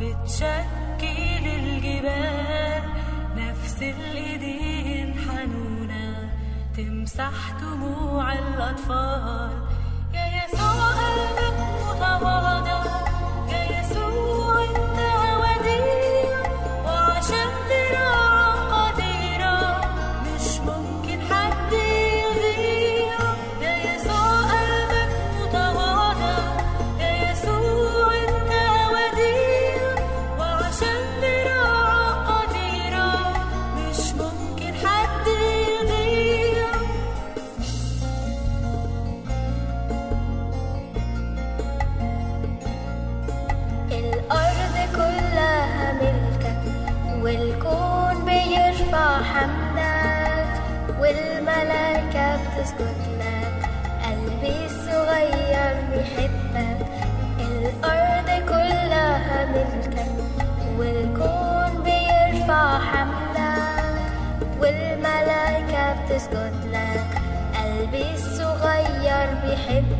بتشكل الجبال نفس الإيدين حنونة تمسح دموع الأطفال. يا يسوع قلبك متواضع. للكل والكون بيرفع حملك والملائكة بتسجد لك. قلبي الصغير بيحبك.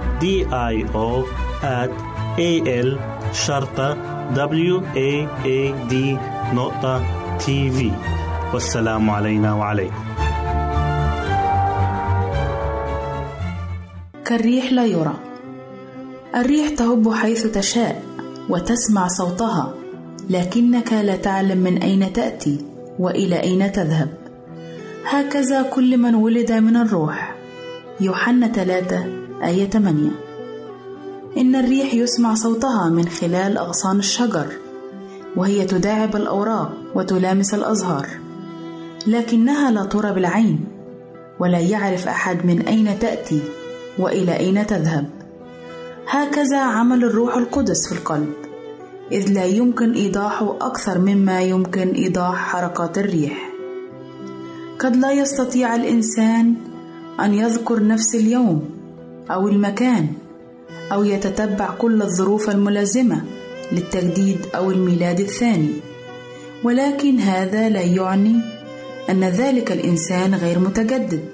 I O at A L شرطة W A A D نقطة تي في والسلام علينا وعليكم. كالريح لا يرى. الريح تهب حيث تشاء وتسمع صوتها لكنك لا تعلم من أين تأتي وإلى أين تذهب. هكذا كل من ولد من الروح. يوحنا 3 آية 8 إن الريح يسمع صوتها من خلال أغصان الشجر وهي تداعب الأوراق وتلامس الأزهار لكنها لا ترى بالعين ولا يعرف أحد من أين تأتي وإلى أين تذهب. هكذا عمل الروح القدس في القلب إذ لا يمكن إيضاحه أكثر مما يمكن إيضاح حركات الريح. قد لا يستطيع الإنسان أن يذكر نفس اليوم أو المكان أو يتتبع كل الظروف الملازمة للتجديد أو الميلاد الثاني. ولكن هذا لا يعني أن ذلك الإنسان غير متجدد.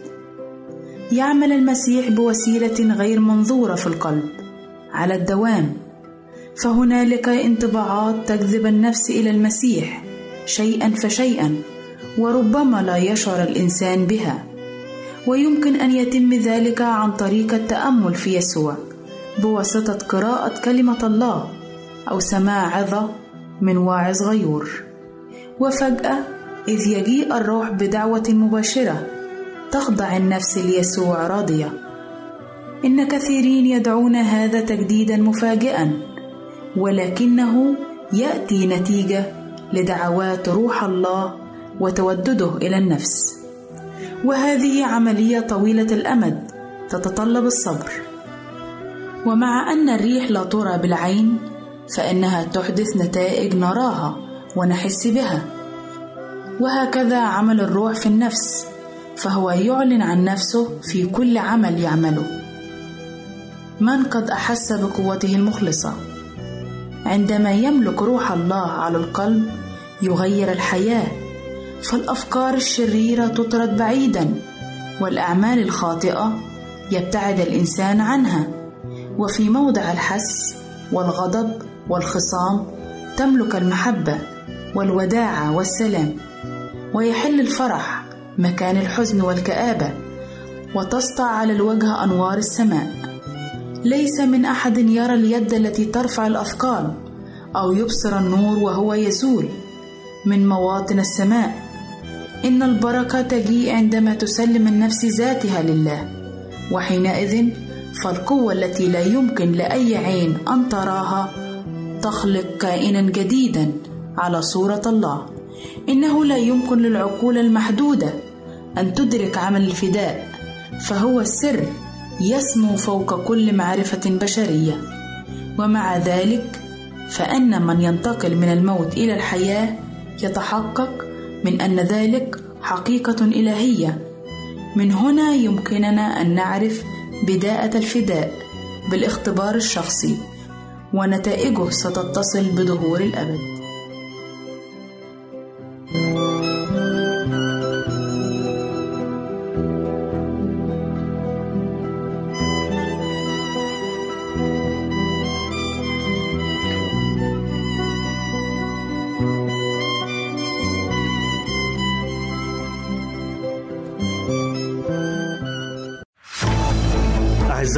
يعمل المسيح بوسيلة غير منظورة في القلب على الدوام. فهنالك انطباعات تجذب النفس إلى المسيح شيئا فشيئا وربما لا يشعر الإنسان بها. ويمكن أن يتم ذلك عن طريق التأمل في يسوع بواسطة قراءة كلمة الله أو سماع عظة من واعظ غيور. وفجأة إذ يجيء الروح بدعوة مباشرة تخضع النفس ليسوع راضية. إن كثيرين يدعون هذا تجديدا مفاجئا ولكنه يأتي نتيجة لدعوات روح الله وتودده إلى النفس. وهذه عملية طويلة الأمد تتطلب الصبر. ومع أن الريح لا ترى بالعين فإنها تحدث نتائج نراها ونحس بها. وهكذا عمل الروح في النفس فهو يعلن عن نفسه في كل عمل يعمله. من قد أحس بقوته المخلصة؟ عندما يملك روح الله على القلب يغير الحياة. فالأفكار الشريرة تطرد بعيدا والأعمال الخاطئة يبتعد الإنسان عنها. وفي موضع الحس والغضب والخصام تملك المحبة والوداعه والسلام ويحل الفرح مكان الحزن والكآبة وتسطع على الوجه أنوار السماء. ليس من أحد يرى اليد التي ترفع الأثقال أو يبصر النور وهو يزول. من مواطن السماء إن البركة تجيء عندما تسلم النفس ذاتها لله وحينئذ فالقوة التي لا يمكن لأي عين أن تراها تخلق كائنا جديدا على صورة الله. إنه لا يمكن للعقول المحدودة أن تدرك عمل الفداء فهو السر يسمو فوق كل معرفة بشرية. ومع ذلك فأن من ينتقل من الموت إلى الحياة يتحقق من أن ذلك حقيقة إلهية. من هنا يمكننا أن نعرف بداءة الفداء بالاختبار الشخصي ونتائجه ستتصل بظهور الأبد.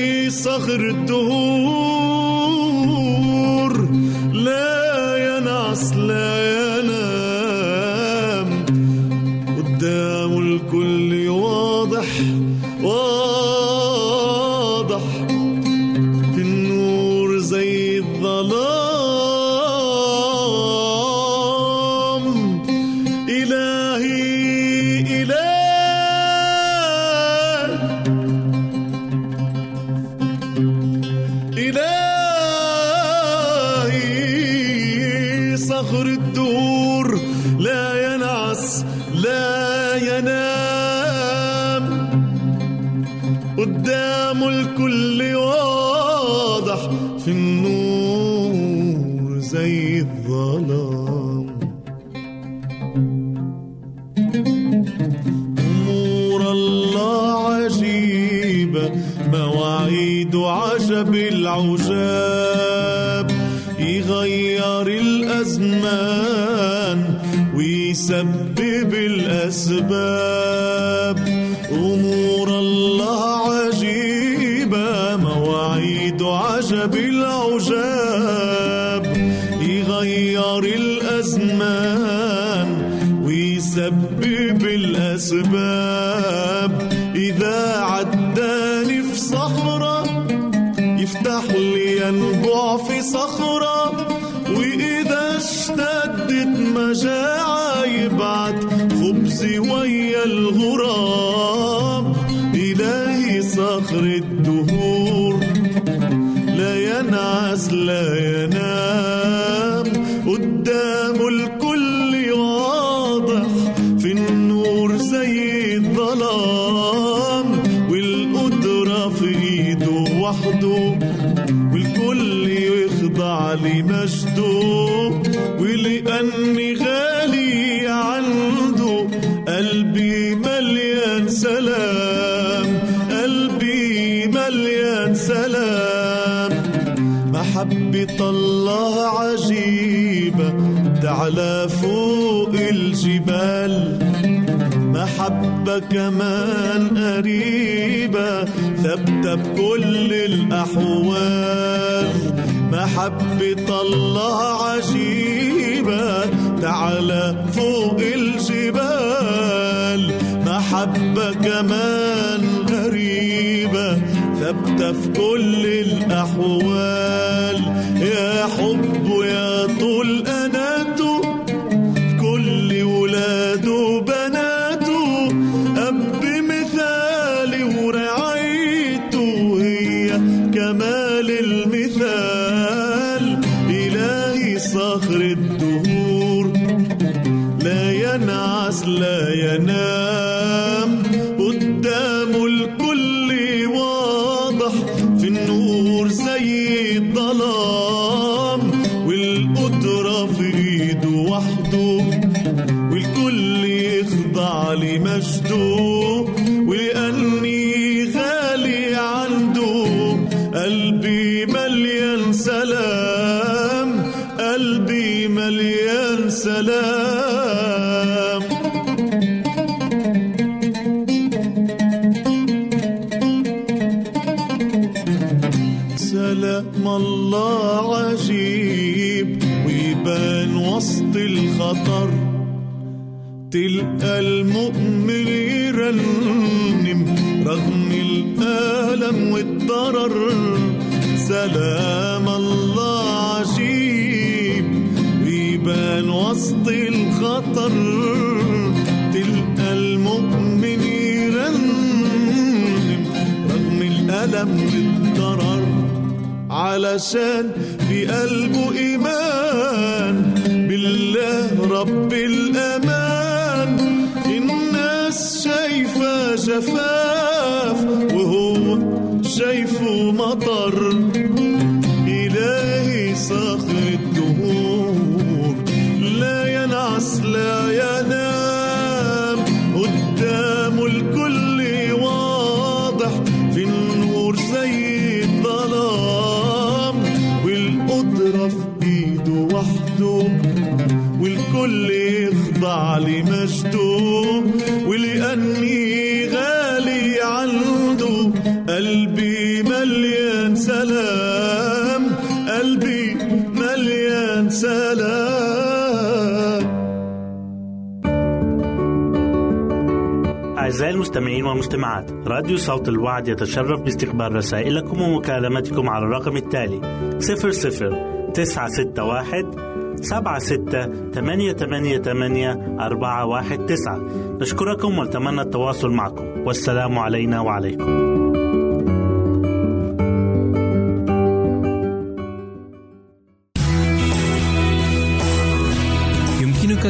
إلهي صغر الدهور ويسبب الأسباب. قدام كمان قريبة. ثابتة بكل الأحوال. محبة الله عجيبة تعلى فوق الجبال. محبة كمان غريبة ثابتة في كل الأحوال. سلام الله عجيب. ويبان وسط الخطر. تلقى المؤمن يرنم. رغم الألم والضرر. سلام الله عجيب. ويبان وسط الخطر. تلقى المؤمن يرنم. رغم الألم والضرر. علشان في قلبه إيمان بالله رب الأمان. الناس شايفة جفاف وهو شايفه مطر. المستمعين والمستمعات راديو صوت الوعد يتشرف باستقبال رسائلكم ومكالمتكم على الرقم التالي 00 961 سبعة ستة ثمانية ثمانية ثمانية أربعة واحد تسعة. نشكركم ونتمنى التواصل معكم. والسلام علينا وعليكم.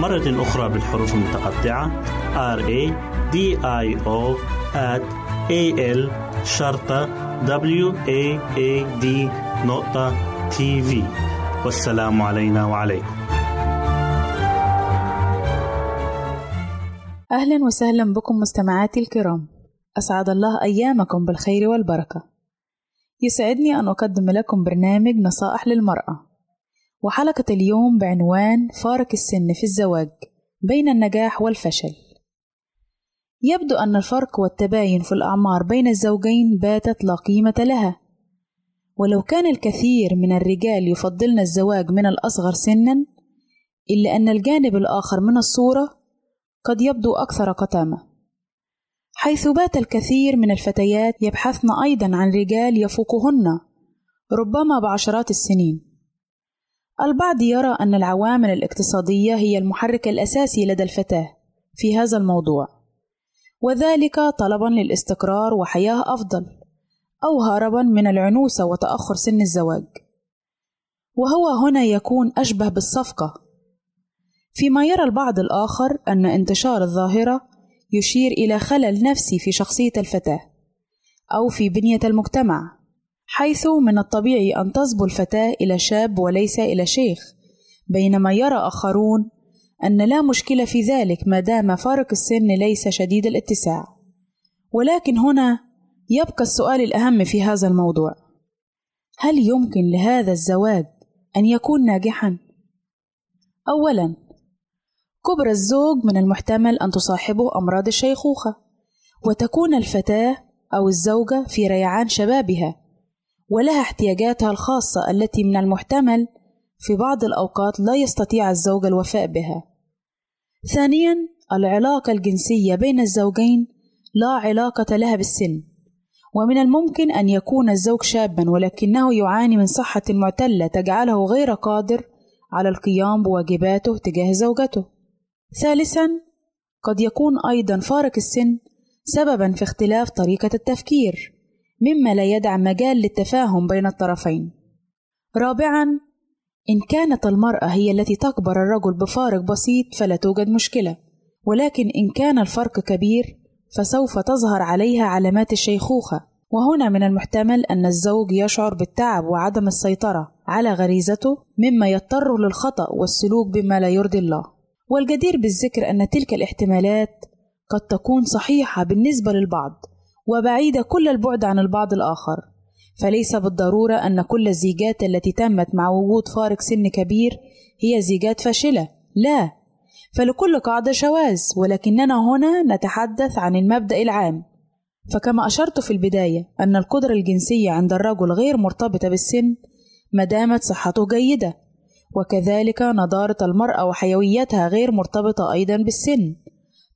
مرة أخرى بالحروف المتقطعة. R A D I O at A L شرطة W A A D نقطة تي في والسلام علينا وعليكم. أهلا وسهلا بكم مستمعاتي الكرام. أسعد الله أيامكم بالخير والبركة. يسعدني أن أقدم لكم برنامج نصائح للمرأة. وحلقة اليوم بعنوان فارق السن في الزواج بين النجاح والفشل. يبدو أن الفرق والتباين في الأعمار بين الزوجين باتت لا قيمة لها. ولو كان الكثير من الرجال يفضلن الزواج من الأصغر سنا إلا أن الجانب الآخر من الصورة قد يبدو أكثر قتامة. حيث بات الكثير من الفتيات يبحثن أيضا عن رجال يفوقهن ربما بعشرات السنين. البعض يرى أن العوامل الاقتصادية هي المحرك الأساسي لدى الفتاة في هذا الموضوع وذلك طلبا للاستقرار وحياة أفضل أو هربا من العنوسة وتأخر سن الزواج. وهو هنا يكون أشبه بالصفقة. فيما يرى البعض الآخر أن انتشار الظاهرة يشير إلى خلل نفسي في شخصية الفتاة أو في بنية المجتمع. حيث من الطبيعي أن تصبو الفتاة إلى شاب وليس إلى شيخ. بينما يرى آخرون أن لا مشكلة في ذلك ما دام فارق السن ليس شديد الاتساع. ولكن هنا يبقى السؤال الأهم في هذا الموضوع. هل يمكن لهذا الزواج أن يكون ناجحا؟ أولا كبر الزوج من المحتمل أن تصاحبه أمراض الشيخوخة وتكون الفتاة أو الزوجة في ريعان شبابها. ولها احتياجاتها الخاصة التي من المحتمل في بعض الأوقات لا يستطيع الزوج الوفاء بها. ثانيًا العلاقة الجنسية بين الزوجين لا علاقة لها بالسن، ومن الممكن أن يكون الزوج شابًا ولكنه يعاني من صحة معتلة تجعله غير قادر على القيام بواجباته تجاه زوجته. ثالثًا قد يكون أيضًا فارق السن سببًا في اختلاف طريقة التفكير، مما لا يدع مجال للتفاهم بين الطرفين. رابعًا إن كانت المرأة هي التي تكبر الرجل بفارق بسيط فلا توجد مشكلة، ولكن إن كان الفرق كبير فسوف تظهر عليها علامات الشيخوخة. وهنا من المحتمل أن الزوج يشعر بالتعب وعدم السيطرة على غريزته مما يضطر للخطأ والسلوك بما لا يرضي الله. والجدير بالذكر أن تلك الاحتمالات قد تكون صحيحة بالنسبة للبعض. وبعيدة كل البعد عن البعض الآخر. فليس بالضرورة أن كل الزيجات التي تمت مع وجود فارق سن كبير هي زيجات فاشلة. لا. فلكل قاعدة شواذ ولكننا هنا نتحدث عن المبدأ العام. فكما أشرت في البداية أن القدرة الجنسية عند الرجل غير مرتبطة بالسن ما دامت صحته جيدة وكذلك نضارة المرأة وحيويتها غير مرتبطة أيضا بالسن.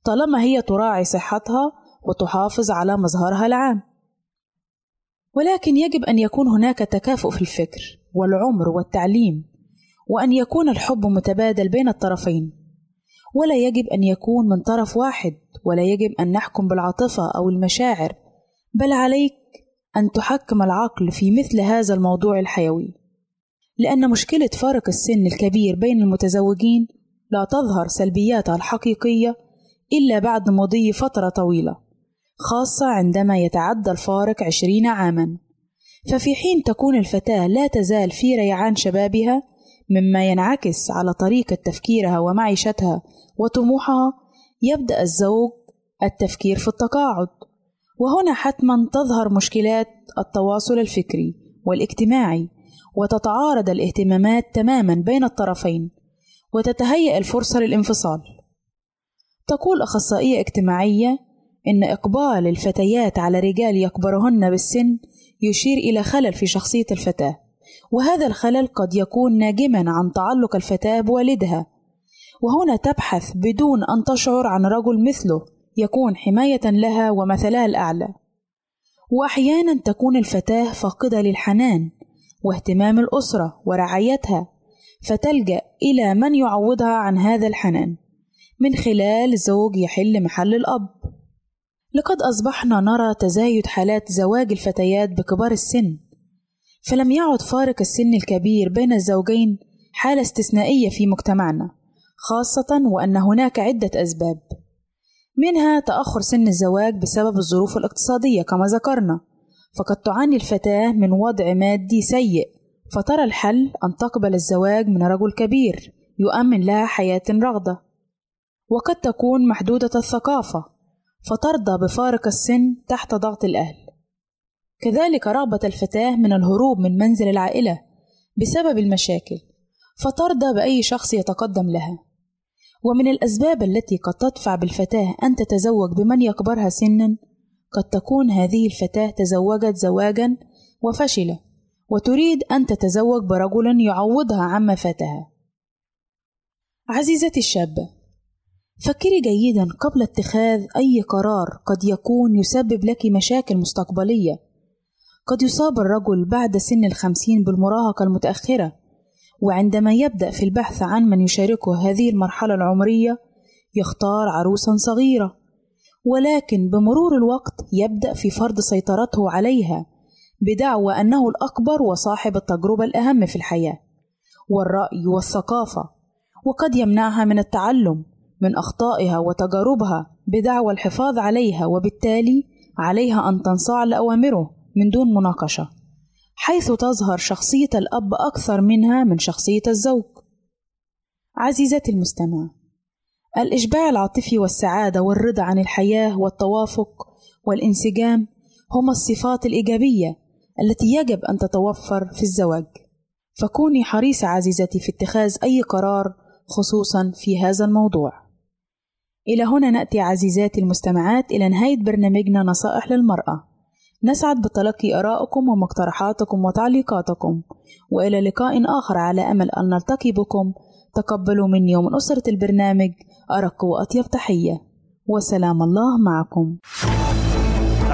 طالما هي تراعي صحتها وتحافظ على مظهرها العام. ولكن يجب أن يكون هناك تكافؤ في الفكر والعمر والتعليم وأن يكون الحب متبادل بين الطرفين. ولا يجب أن يكون من طرف واحد ولا يجب أن نحكم بالعاطفة أو المشاعر بل عليك أن تحكم العقل في مثل هذا الموضوع الحيوي. لأن مشكلة فارق السن الكبير بين المتزوجين لا تظهر سلبياتها الحقيقية إلا بعد مضي فترة طويلة. خاصة عندما يتعدى الفارق عشرين عاما. ففي حين تكون الفتاة لا تزال في ريعان شبابها مما ينعكس على طريقة تفكيرها ومعيشتها وطموحها يبدأ الزوج التفكير في التقاعد. وهنا حتما تظهر مشكلات التواصل الفكري والاجتماعي وتتعارض الاهتمامات تماما بين الطرفين وتتهيأ الفرصة للانفصال. تقول أخصائية اجتماعية إن إقبال الفتيات على رجال يكبرهن بالسن يشير إلى خلل في شخصية الفتاة وهذا الخلل قد يكون ناجما عن تعلق الفتاة بوالدها. وهنا تبحث بدون أن تشعر عن رجل مثله يكون حماية لها ومثلها الأعلى. وأحيانا تكون الفتاة فاقدة للحنان واهتمام الأسرة ورعايتها فتلجأ إلى من يعوضها عن هذا الحنان من خلال زوج يحل محل الأب. لقد أصبحنا نرى تزايد حالات زواج الفتيات بكبار السن. فلم يعد فارق السن الكبير بين الزوجين حالة استثنائية في مجتمعنا خاصة وأن هناك عدة أسباب. منها تأخر سن الزواج بسبب الظروف الاقتصادية كما ذكرنا فقد تعاني الفتاة من وضع مادي سيء فترى الحل أن تقبل الزواج من رجل كبير يؤمن لها حياة رغدة وقد تكون محدودة الثقافة. فترضى بفارق السن تحت ضغط الأهل. كذلك رغبة الفتاة من الهروب من منزل العائلة بسبب المشاكل فترضى بأي شخص يتقدم لها. ومن الأسباب التي قد تدفع بالفتاة أن تتزوج بمن يكبرها سنا قد تكون هذه الفتاة تزوجت زواجا وفشل وتريد أن تتزوج برجل يعوضها عما فاتها. عزيزتي الشابة فكري جيدا قبل اتخاذ أي قرار قد يكون يسبب لك مشاكل مستقبلية. قد يصاب الرجل بعد سن الخمسين بالمراهقة المتأخرة وعندما يبدأ في البحث عن من يشاركه هذه المرحلة العمرية يختار عروسا صغيرة. ولكن بمرور الوقت يبدأ في فرض سيطرته عليها بدعوى أنه الأكبر وصاحب التجربة الأهم في الحياة والرأي والثقافة وقد يمنعها من التعلم. من أخطائها وتجاربها بدعوى الحفاظ عليها وبالتالي عليها أن تنصاع لأوامره من دون مناقشة حيث تظهر شخصية الأب أكثر منها من شخصية الزوج. عزيزتي المستمع الإشباع العاطفي والسعادة والرضا عن الحياة والتوافق والانسجام هما الصفات الإيجابية التي يجب أن تتوفر في الزواج. فكوني حريصة عزيزتي في اتخاذ أي قرار خصوصا في هذا الموضوع. إلى هنا نأتي عزيزاتي المستمعات إلى نهاية برنامجنا نصائح للمرأة. نسعد بتلقي آرائكم ومقترحاتكم وتعليقاتكم. وإلى لقاء آخر على أمل أن نلتقي بكم. تقبلوا مني ومن أسرة البرنامج أرق وأطيب تحية. وسلام الله معكم.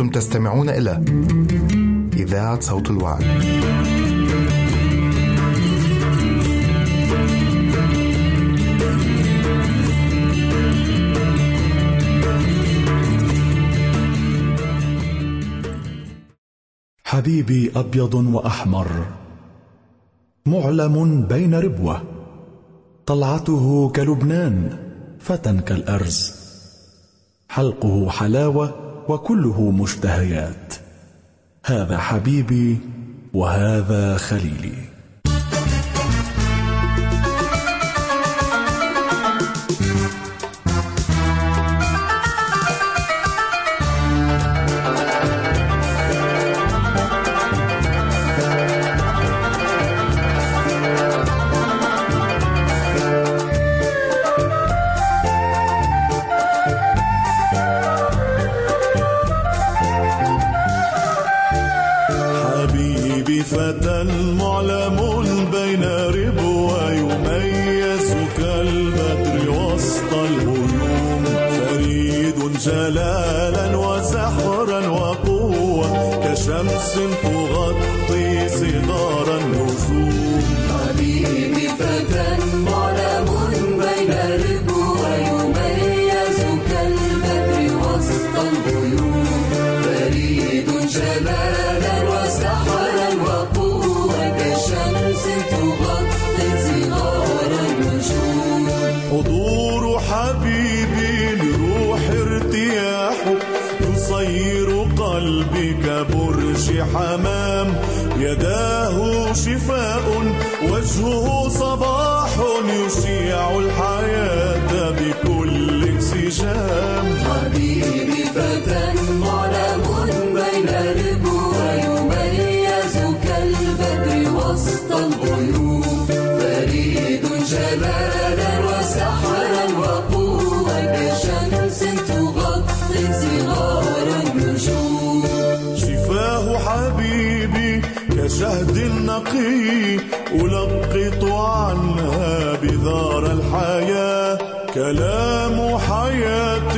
أنتم تستمعون إلى إذاعة صوت الوعي. حبيبي أبيض وأحمر معلم بين ربوة طلعته كلبنان فتى كالأرز حلقه حلاوة وكله مشتهيات. هذا حبيبي وهذا خليلي.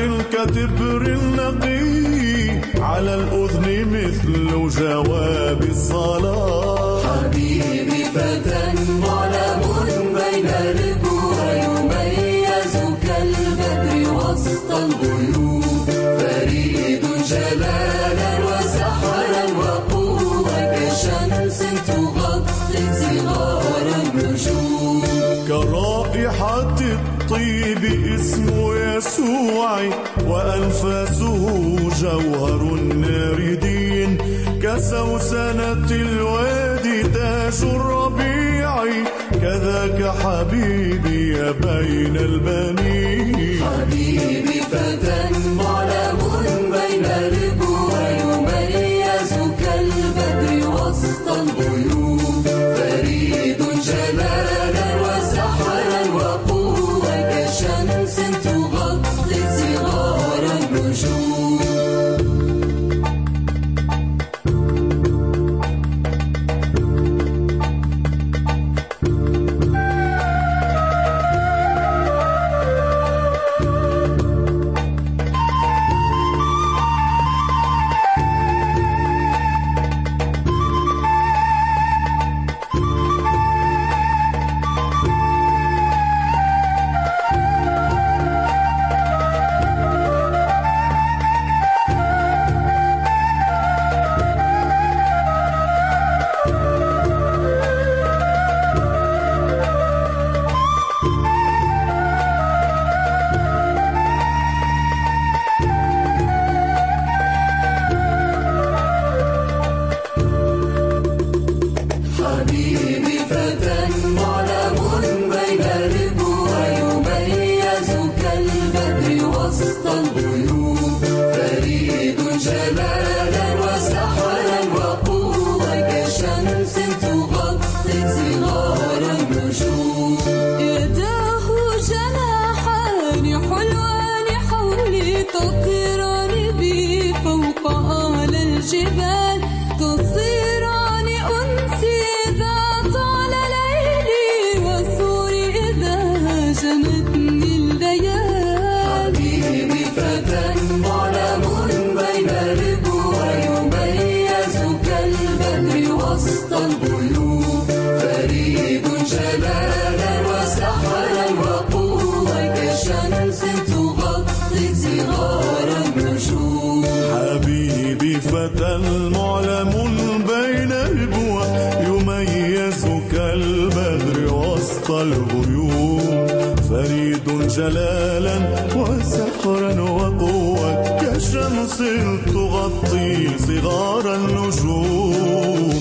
حياة كتبر نقي على الأذن مثل جواب الصلاة. يسوع وأنفاسه جوهر الناردين كسوسنة الوادي تاج الربيع كذاك حبيبي بين البنين. جلالا وسحرا وقوة. كشمس تغطي صغار النجوم.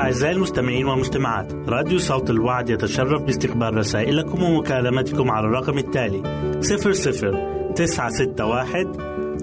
أعزائي المستمعين والمستمعات راديو صوت الوعد يتشرف باستقبال رسائلكم ومكالمتكم على الرقم التالي 00 961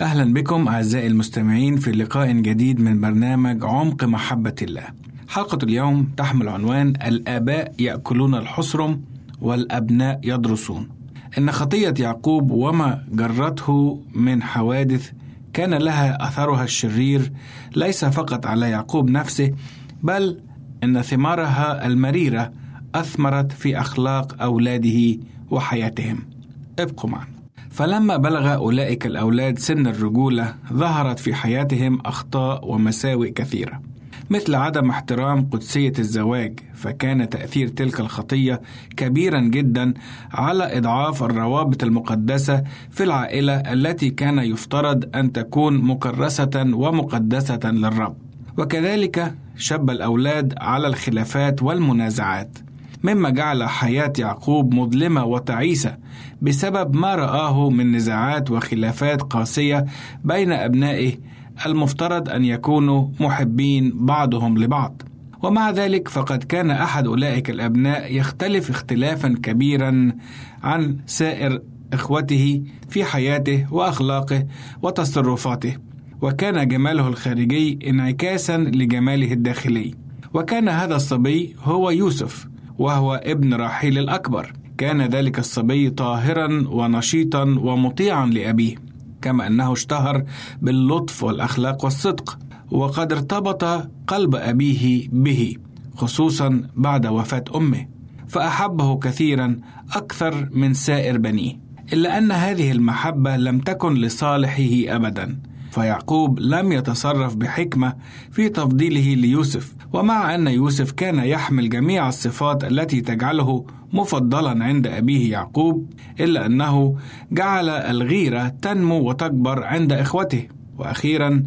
أهلا بكم أعزائي المستمعين في لقاء جديد من برنامج عمق محبة الله. حلقة اليوم تحمل عنوان الآباء يأكلون الحصرم والأبناء يدرسون. إن خطية يعقوب وما جرته من حوادث كان لها أثرها الشرير ليس فقط على يعقوب نفسه بل إن ثمارها المريرة أثمرت في أخلاق أولاده وحياتهم. ابقوا معنا. فلما بلغ أولئك الأولاد سن الرجولة ظهرت في حياتهم أخطاء ومساوئ كثيرة. مثل عدم احترام قدسية الزواج فكان تأثير تلك الخطية كبيرا جدا على إضعاف الروابط المقدسة في العائلة التي كان يفترض أن تكون مكرسة ومقدسة للرب. وكذلك شب الأولاد على الخلافات والمنازعات. مما جعل حياة يعقوب مظلمة وتعيسة بسبب ما رآه من نزاعات وخلافات قاسية بين أبنائه المفترض أن يكونوا محبين بعضهم لبعض. ومع ذلك فقد كان أحد أولئك الأبناء يختلف اختلافا كبيرا عن سائر إخوته في حياته وأخلاقه وتصرفاته، وكان جماله الخارجي انعكاسا لجماله الداخلي. وكان هذا الصبي هو يوسف وهو ابن راحيل الأكبر. كان ذلك الصبي طاهرا ونشيطا ومطيعا لأبيه كما أنه اشتهر باللطف والأخلاق والصدق وقد ارتبط قلب أبيه به خصوصا بعد وفاة أمه فأحبه كثيرا أكثر من سائر بنيه إلا أن هذه المحبة لم تكن لصالحه أبدا. فيعقوب لم يتصرف بحكمة في تفضيله ليوسف ومع أن يوسف كان يحمل جميع الصفات التي تجعله مفضلا عند أبيه يعقوب إلا أنه جعل الغيرة تنمو وتكبر عند إخوته وأخيرا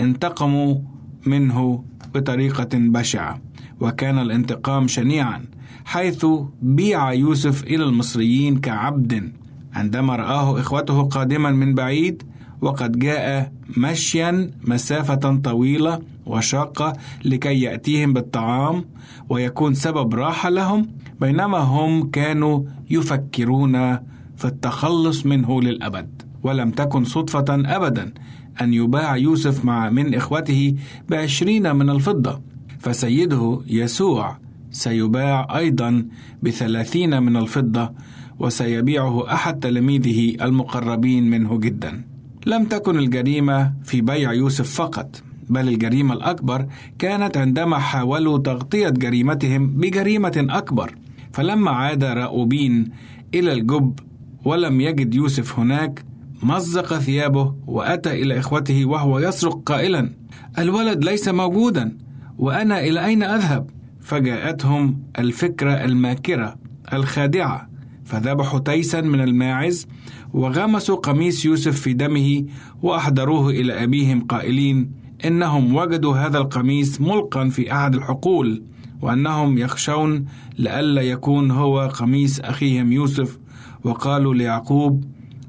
انتقموا منه بطريقة بشعة وكان الانتقام شنيعا حيث بيع يوسف إلى المصريين كعبد عندما رآه إخوته قادما من بعيد وقد جاء مشيا مسافة طويلة وشاقة لكي يأتيهم بالطعام ويكون سبب راحة لهم بينما هم كانوا يفكرون في التخلص منه للأبد. ولم تكن صدفة أبدا أن يباع يوسف مع من إخوته بعشرين من الفضة. فسيده يسوع سيباع أيضا بثلاثين من الفضة وسيبيعه أحد تلاميذه المقربين منه جدا. لم تكن الجريمة في بيع يوسف فقط بل الجريمة الأكبر كانت عندما حاولوا تغطية جريمتهم بجريمة أكبر فلما عاد راؤوبين إلى الجب ولم يجد يوسف هناك مزق ثيابه وأتى إلى إخوته وهو يصرخ قائلا الولد ليس موجودا وأنا إلى أين أذهب؟ فجاءتهم الفكرة الماكرة الخادعة فذبحوا تيسا من الماعز وغمسوا قميص يوسف في دمه وأحضروه إلى أبيهم قائلين إنهم وجدوا هذا القميص ملقا في أحد الحقول وأنهم يخشون لئلا يكون هو قميص أخيهم يوسف وقالوا ليعقوب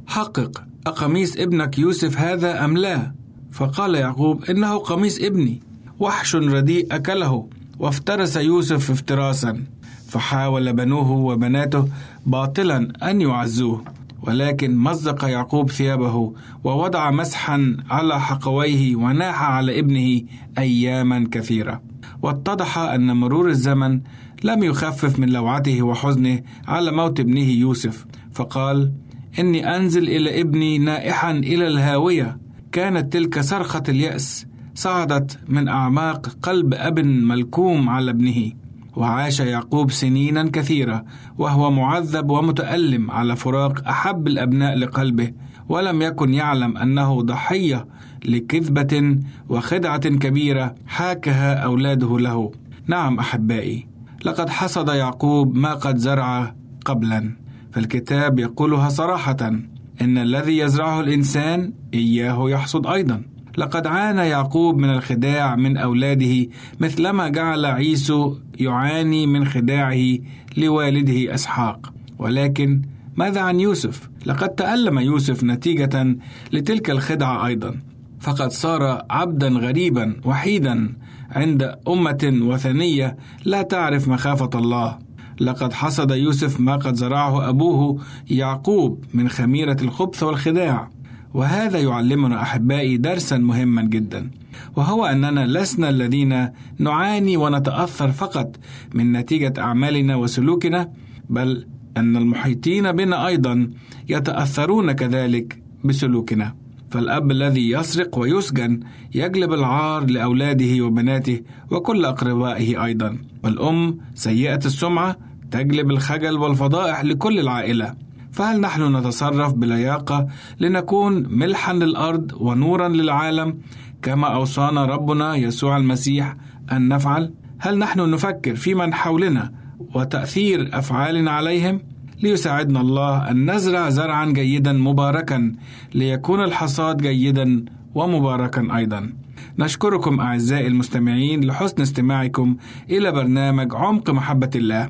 حقق أقميص ابنك يوسف هذا أم لا؟ فقال يعقوب إنه قميص ابني وحش رديء أكله وافترس يوسف افتراسا فحاول بنوه وبناته باطلا أن يعزوه ولكن مزق يعقوب ثيابه ووضع مسحا على حقويه وناح على ابنه أياما كثيرة. واتضح أن مرور الزمن لم يخفف من لوعته وحزنه على موت ابنه يوسف فقال إني أنزل إلى ابني نائحا إلى الهاوية. كانت تلك صرخة اليأس صعدت من أعماق قلب أب ملكوم على ابنه. وعاش يعقوب سنينا كثيرة وهو معذب ومتألم على فراق أحب الأبناء لقلبه ولم يكن يعلم أنه ضحية لكذبة وخدعة كبيرة حاكها أولاده له. نعم أحبائي لقد حصد يعقوب ما قد زرع قبلا فالكتاب يقولها صراحة إن الذي يزرعه الإنسان إياه يحصد أيضا. لقد عانى يعقوب من الخداع من أولاده مثلما جعل عيسو يعاني من خداعه لوالده إسحاق. ولكن ماذا عن يوسف؟ لقد تألم يوسف نتيجة لتلك الخدعة أيضا. فقد صار عبدا غريبا وحيدا عند أمة وثنية لا تعرف مخافة الله. لقد حصد يوسف ما قد زرعه أبوه يعقوب من خميرة الخبث والخداع. وهذا يعلمنا أحبائي درسا مهما جدا وهو أننا لسنا الذين نعاني ونتأثر فقط من نتيجة أعمالنا وسلوكنا بل أن المحيطين بنا أيضا يتأثرون كذلك بسلوكنا. فالأب الذي يسرق ويسجن يجلب العار لأولاده وبناته وكل أقربائه أيضا والأم سيئة السمعة تجلب الخجل والفضائح لكل العائلة. فهل نحن نتصرف بلياقة لنكون ملحا للأرض ونورا للعالم كما أوصانا ربنا يسوع المسيح أن نفعل؟ هل نحن نفكر في من حولنا وتأثير أفعالنا عليهم؟ ليساعدنا الله أن نزرع زرعا جيدا مباركا ليكون الحصاد جيدا ومباركا أيضا. نشكركم أعزائي المستمعين لحسن استماعكم إلى برنامج عمق محبة الله.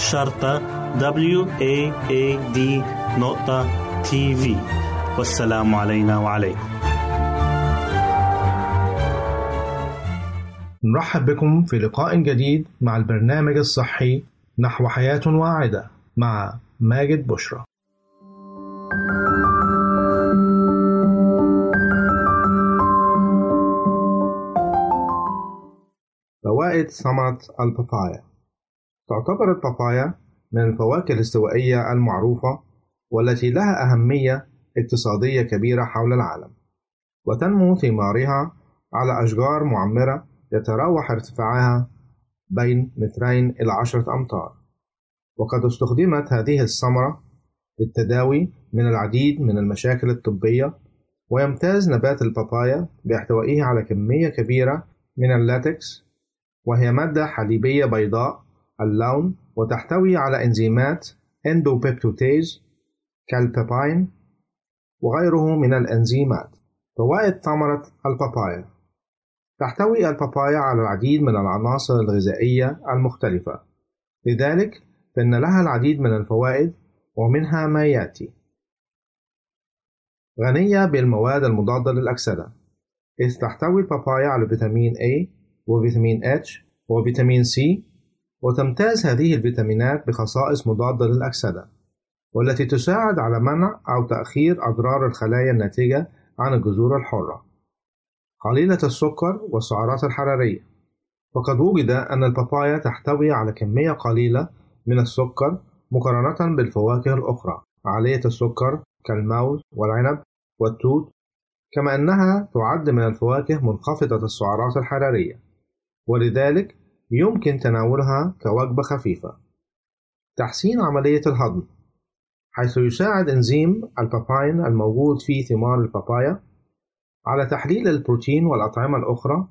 شرطة W A A D نقطة تي في والسلام علينا وعليكم. نرحب بكم في لقاء جديد مع البرنامج الصحي نحو حياة واعدة مع ماجد بشرى. فوائد ثمرة البابايا تعتبر البابايا من الفواكه الاستوائية المعروفة والتي لها أهمية اقتصادية كبيرة حول العالم. وتنمو ثمارها على أشجار معمرة يتراوح ارتفاعها بين مترين إلى عشرة أمتار. وقد استخدمت هذه الثمرة للتداوي من العديد من المشاكل الطبية ويمتاز نبات البابايا باحتوائه على كمية كبيرة من اللاتكس وهي مادة حليبية بيضاء اللون وتحتوي على إنزيمات endopeptidases كالباباين وغيره من الإنزيمات. فوائد ثمرة البابايا. تحتوي البابايا على العديد من العناصر الغذائية المختلفة. لذلك فإن لها العديد من الفوائد ومنها ما يأتي. غنية بالمواد المضادة للأكسدة. إذ تحتوي البابايا على فيتامين A وفيتامين H وفيتامين C وتمتاز هذه الفيتامينات بخصائص مضادة للأكسدة والتي تساعد على منع أو تأخير أضرار الخلايا الناتجة عن الجذور الحرة. قليلة السكر والسعرات الحرارية. فقد وجد أن البابايا تحتوي على كمية قليلة من السكر مقارنة بالفواكه الأخرى. عالية السكر كالموز والعنب والتوت كما أنها تعد من الفواكه منخفضة السعرات الحرارية. ولذلك يمكن تناولها كوجبة خفيفة. تحسين عملية الهضم حيث يساعد إنزيم الباباين الموجود في ثمار البابايا على تحليل البروتين والأطعمة الأخرى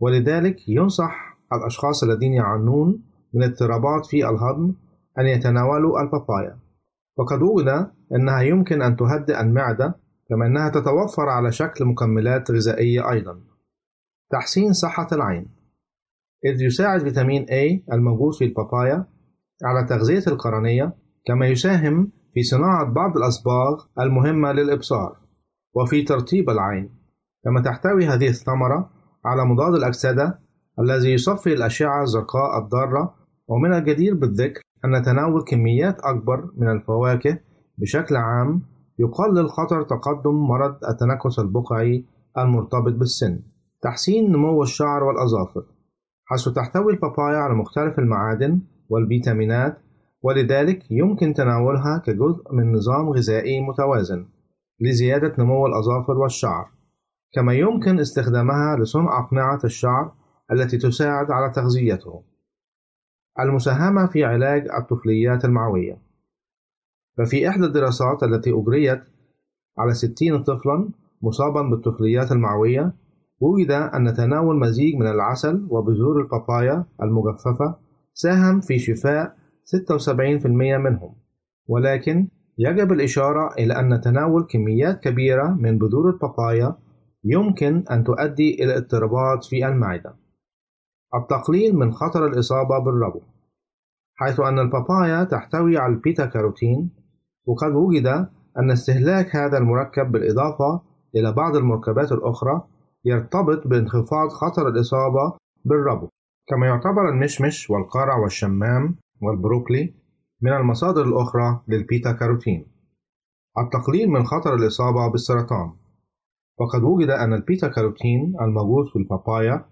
ولذلك ينصح الأشخاص الذين يعانون من اضطرابات في الهضم أن يتناولوا البابايا. وقد وجد أنها يمكن أن تهدئ المعدة كما أنها تتوفر على شكل مكملات غذائية أيضا. تحسين صحة العين. إذ يساعد فيتامين A الموجود في البابايا على تغذية القرنية كما يساهم في صناعة بعض الأصباغ المهمة للإبصار وفي ترطيب العين. كما تحتوي هذه الثمرة على مضاد الأكسدة الذي يصفي الأشعة الزرقاء الضارة ومن الجدير بالذكر أن تناول كميات أكبر من الفواكه بشكل عام يقلل خطر تقدم مرض التنكس البقعي المرتبط بالسن. تحسين نمو الشعر والأظافر. حيث تحتوي البابايا على مختلف المعادن والفيتامينات ولذلك يمكن تناولها كجزء من نظام غذائي متوازن لزيادة نمو الأظافر والشعر. كما يمكن استخدامها لصنع أقنعة الشعر التي تساعد على تغذيته. المساهمة في علاج الطفليات المعوية. ففي إحدى الدراسات التي أجريت على 60 طفلا مصابا بالطفليات المعوية وجد أن تناول مزيج من العسل وبذور البابايا المجففة ساهم في شفاء 76% منهم. ولكن يجب الإشارة إلى أن تناول كميات كبيرة من بذور البابايا يمكن أن تؤدي إلى اضطرابات في المعدة. التقليل من خطر الإصابة بالربو. حيث أن البابايا تحتوي على البيتا كاروتين وقد وجد أن استهلاك هذا المركب بالإضافة إلى بعض المركبات الأخرى يرتبط بانخفاض خطر الإصابة بالربو. كما يعتبر المشمش والقرع والشمام والبروكلي من المصادر الأخرى للبيتا كاروتين. التقليل من خطر الإصابة بالسرطان. فقد وجد أن البيتا كاروتين الموجود في البابايا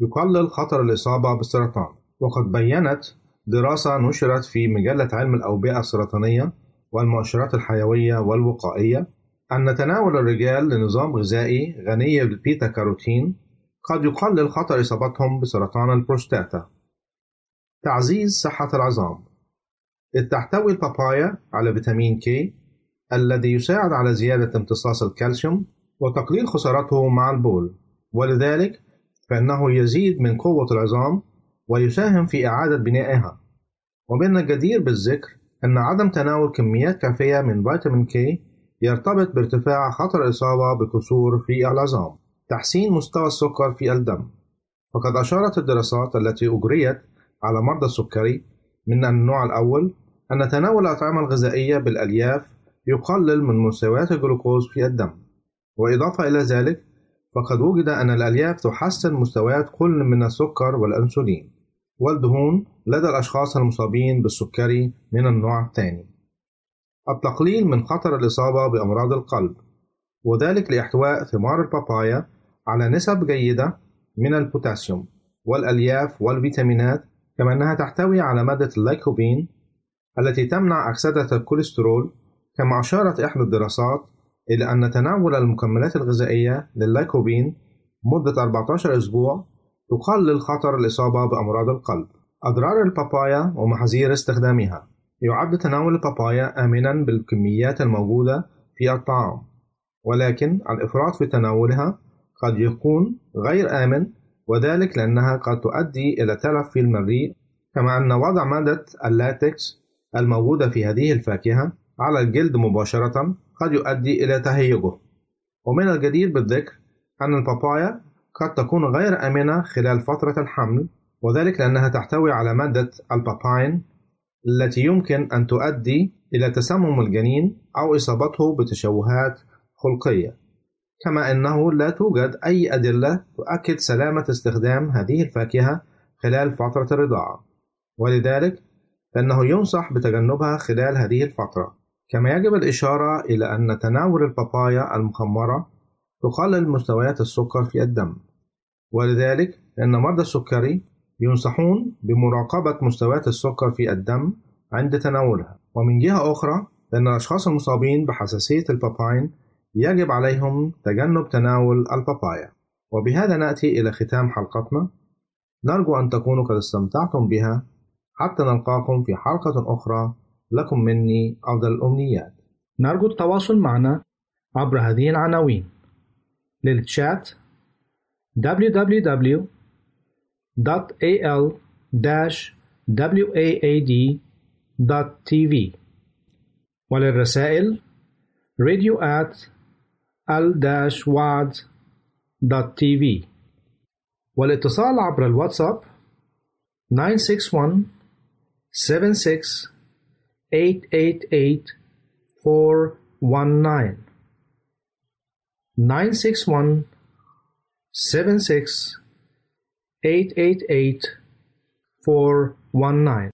يقلل خطر الإصابة بالسرطان. وقد بيّنت دراسة نشرت في مجلة علم الأوبئة السرطانية والمؤشرات الحيوية والوقائية أن تناول الرجال لنظام غذائي غني بالبيتا كاروتين قد يقلل خطر إصابتهم بسرطان البروستاتا. تعزيز صحة العظام. إذ تحتوي البابايا على فيتامين كي الذي يساعد على زيادة امتصاص الكالسيوم وتقليل خسارته مع البول. ولذلك فإنه يزيد من قوة العظام ويساهم في إعادة بنائها. ومن الجدير بالذكر أن عدم تناول كميات كافية من فيتامين كي يرتبط بارتفاع خطر الإصابة بكسور في العظام تحسين مستوى السكر في الدم. فقد أشارت الدراسات التي أجريت على مرضى السكري من النوع الأول أن تناول الأطعمة الغذائية بالألياف يقلل من مستويات الجلوكوز في الدم. وإضافة إلى ذلك فقد وجد أن الألياف تحسن مستويات كل من السكر والأنسولين والدهون لدى الأشخاص المصابين بالسكري من النوع الثاني. التقليل من خطر الإصابة بأمراض القلب وذلك لإحتواء ثمار البابايا على نسب جيدة من البوتاسيوم والألياف والفيتامينات كما أنها تحتوي على مادة اللايكوبين التي تمنع أكسدة الكوليسترول كما أشارت إحدى الدراسات إلى أن تناول المكملات الغذائية لللايكوبين مدة 14 أسبوع تقلل خطر الإصابة بأمراض القلب. أضرار البابايا ومحاذير استخدامها يعد تناول البابايا آمنا بالكميات الموجودة في الطعام ولكن الإفراط في تناولها قد يكون غير آمن وذلك لأنها قد تؤدي إلى تلف في المريء كما أن وضع مادة اللاتكس الموجودة في هذه الفاكهة على الجلد مباشرة قد يؤدي إلى تهيجه. ومن الجدير بالذكر أن البابايا قد تكون غير آمنة خلال فترة الحمل وذلك لأنها تحتوي على مادة الباباين التي يمكن أن تؤدي إلى تسمم الجنين أو إصابته بتشوهات خلقية كما أنه لا توجد أي أدلة تؤكد سلامة استخدام هذه الفاكهة خلال فترة الرضاعة. ولذلك فإنه ينصح بتجنبها خلال هذه الفترة. كما يجب الإشارة إلى أن تناول البابايا المخمرة تقلل مستويات السكر في الدم. ولذلك فإن مرضى السكري ينصحون بمراقبة مستويات السكر في الدم عند تناولها. ومن جهة أخرى فإن الأشخاص المصابين بحساسية الباباين يجب عليهم تجنب تناول البابايا. وبهذا نأتي إلى ختام حلقتنا. نرجو أن تكونوا قد استمتعتم بها. حتى نلقاكم في حلقة أخرى. لكم مني أفضل الأمنيات. نرجو التواصل معنا عبر هذه العناوين. للتشات www.al-waad.tv وللرسائل radio at al-waad.tv والاتصال عبر الواتساب 961 76 888 419 961 76 eight eight eight four one nine.